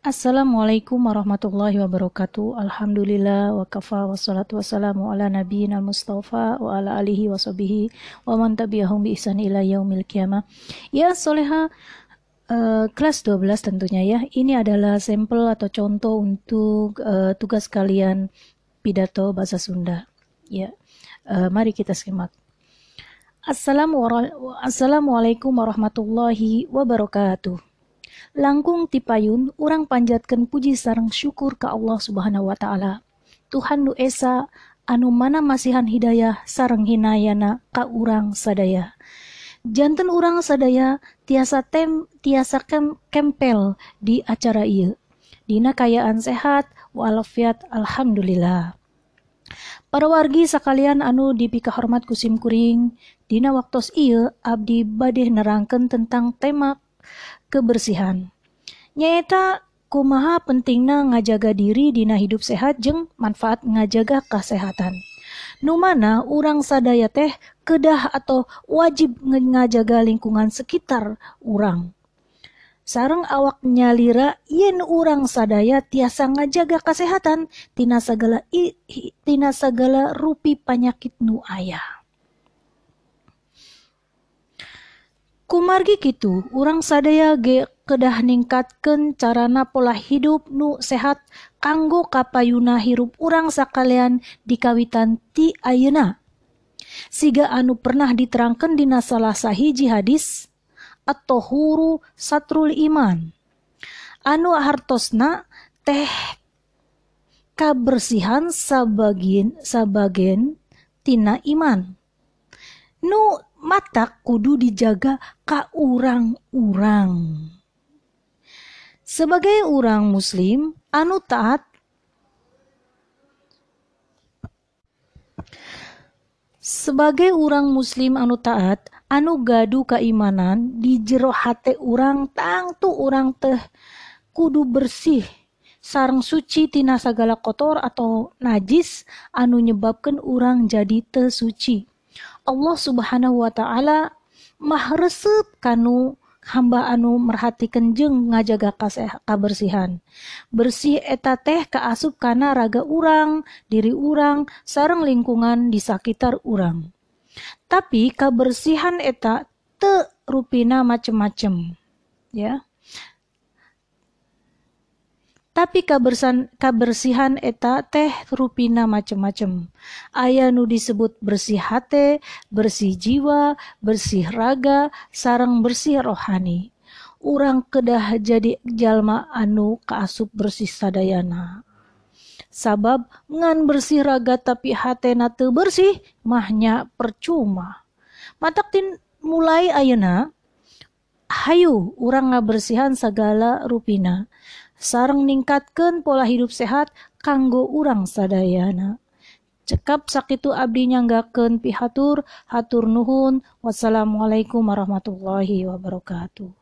Assalamualaikum warahmatullahi wabarakatuh. Alhamdulillah wa kafa wa salatu wassalamu ala nabiyina mustafa wa ala alihi wa sahbihi wa man tabi'ahum bi ihsan ila yaumil qiyamah. Ya soleha uh, kelas 12 tentunya ya. Ini adalah sampel atau contoh untuk uh, tugas kalian pidato bahasa Sunda. Ya. Uh, mari kita simak. Assalamualaikum warahmatullahi wabarakatuh langkung tipayun orang panjatkan puji sarang syukur ke Allah subhanahu Wa ta'ala. Tuhan nu esa anu mana masihan hidayah sarang hinayana ka urang sadaya. Jantan urang sadaya tiasa tem tiasa kem, kempel di acara iya Dina kayaan sehat walafiat alhamdulillah. Para wargi sekalian anu dipikahormat kusim kuring Dina waktu iya Abdi badeh nerangkan tentang tema kebersihan. Nyata kumaha pentingna ngajaga diri dina hidup sehat jeng manfaat ngajaga kesehatan. Numana orang sadaya teh kedah atau wajib ngajaga lingkungan sekitar orang. Sarang awak nyalira yen orang sadaya tiasa ngajaga kesehatan tina segala tina segala rupi penyakit nu ayah. kumargi gitu orang sadaya ge kedah ningkatkan carana pola hidup nu sehat kanggo kapayuna hirup urang sakalian dikawitan ti ayeuna. Siga anu pernah diterangkan di salah sahiji hadis atau huru satrul iman. Anu hartosna teh kabersihan sabagian sabagen tina iman. Nu mata kudu dijaga ka urang-urang. Sebagai orang muslim anu taat Sebagai orang muslim anu taat, anu gaduh keimanan di jero hate urang tangtu urang teh kudu bersih sarang suci tina sagala kotor atau najis anu nyebabkan urang jadi tesuci. suci Allah subhanahu Wa ta'ala mah kanu hamba anu merhatikan jeng ngajaga kasih kabersihan. Bersih eta teh keasup karena raga urang diri urang sarang lingkungan di sekitar urang. Tapi kebersihan eta te rupina macem-macem ya tapi kabersan kabersihan eta teh rupina macem-macem. Aya nu disebut bersih hate bersih jiwa bersih raga sarang bersih rohani. Urang kedah jadi jalma anu kaasup bersih sadayana. Sabab ngan bersih raga tapi hatena teu bersih mahnya percuma. Matak tin mulai ayeuna hayu urang ngabersihan segala rupina. Sarang ningkatkan pola hidup sehat kanggo urang sadayana. Cekap sakitu abdi nyanggaken pihatur hatur nuhun. Wassalamualaikum warahmatullahi wabarakatuh